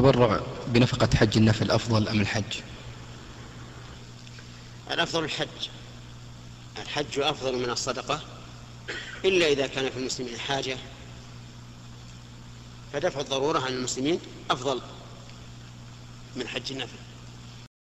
التبرع بنفقة حج النفل أفضل أم الحج؟ الأفضل الحج. الحج أفضل من الصدقة إلا إذا كان في المسلمين حاجة. فدفع الضرورة عن المسلمين أفضل من حج النفل.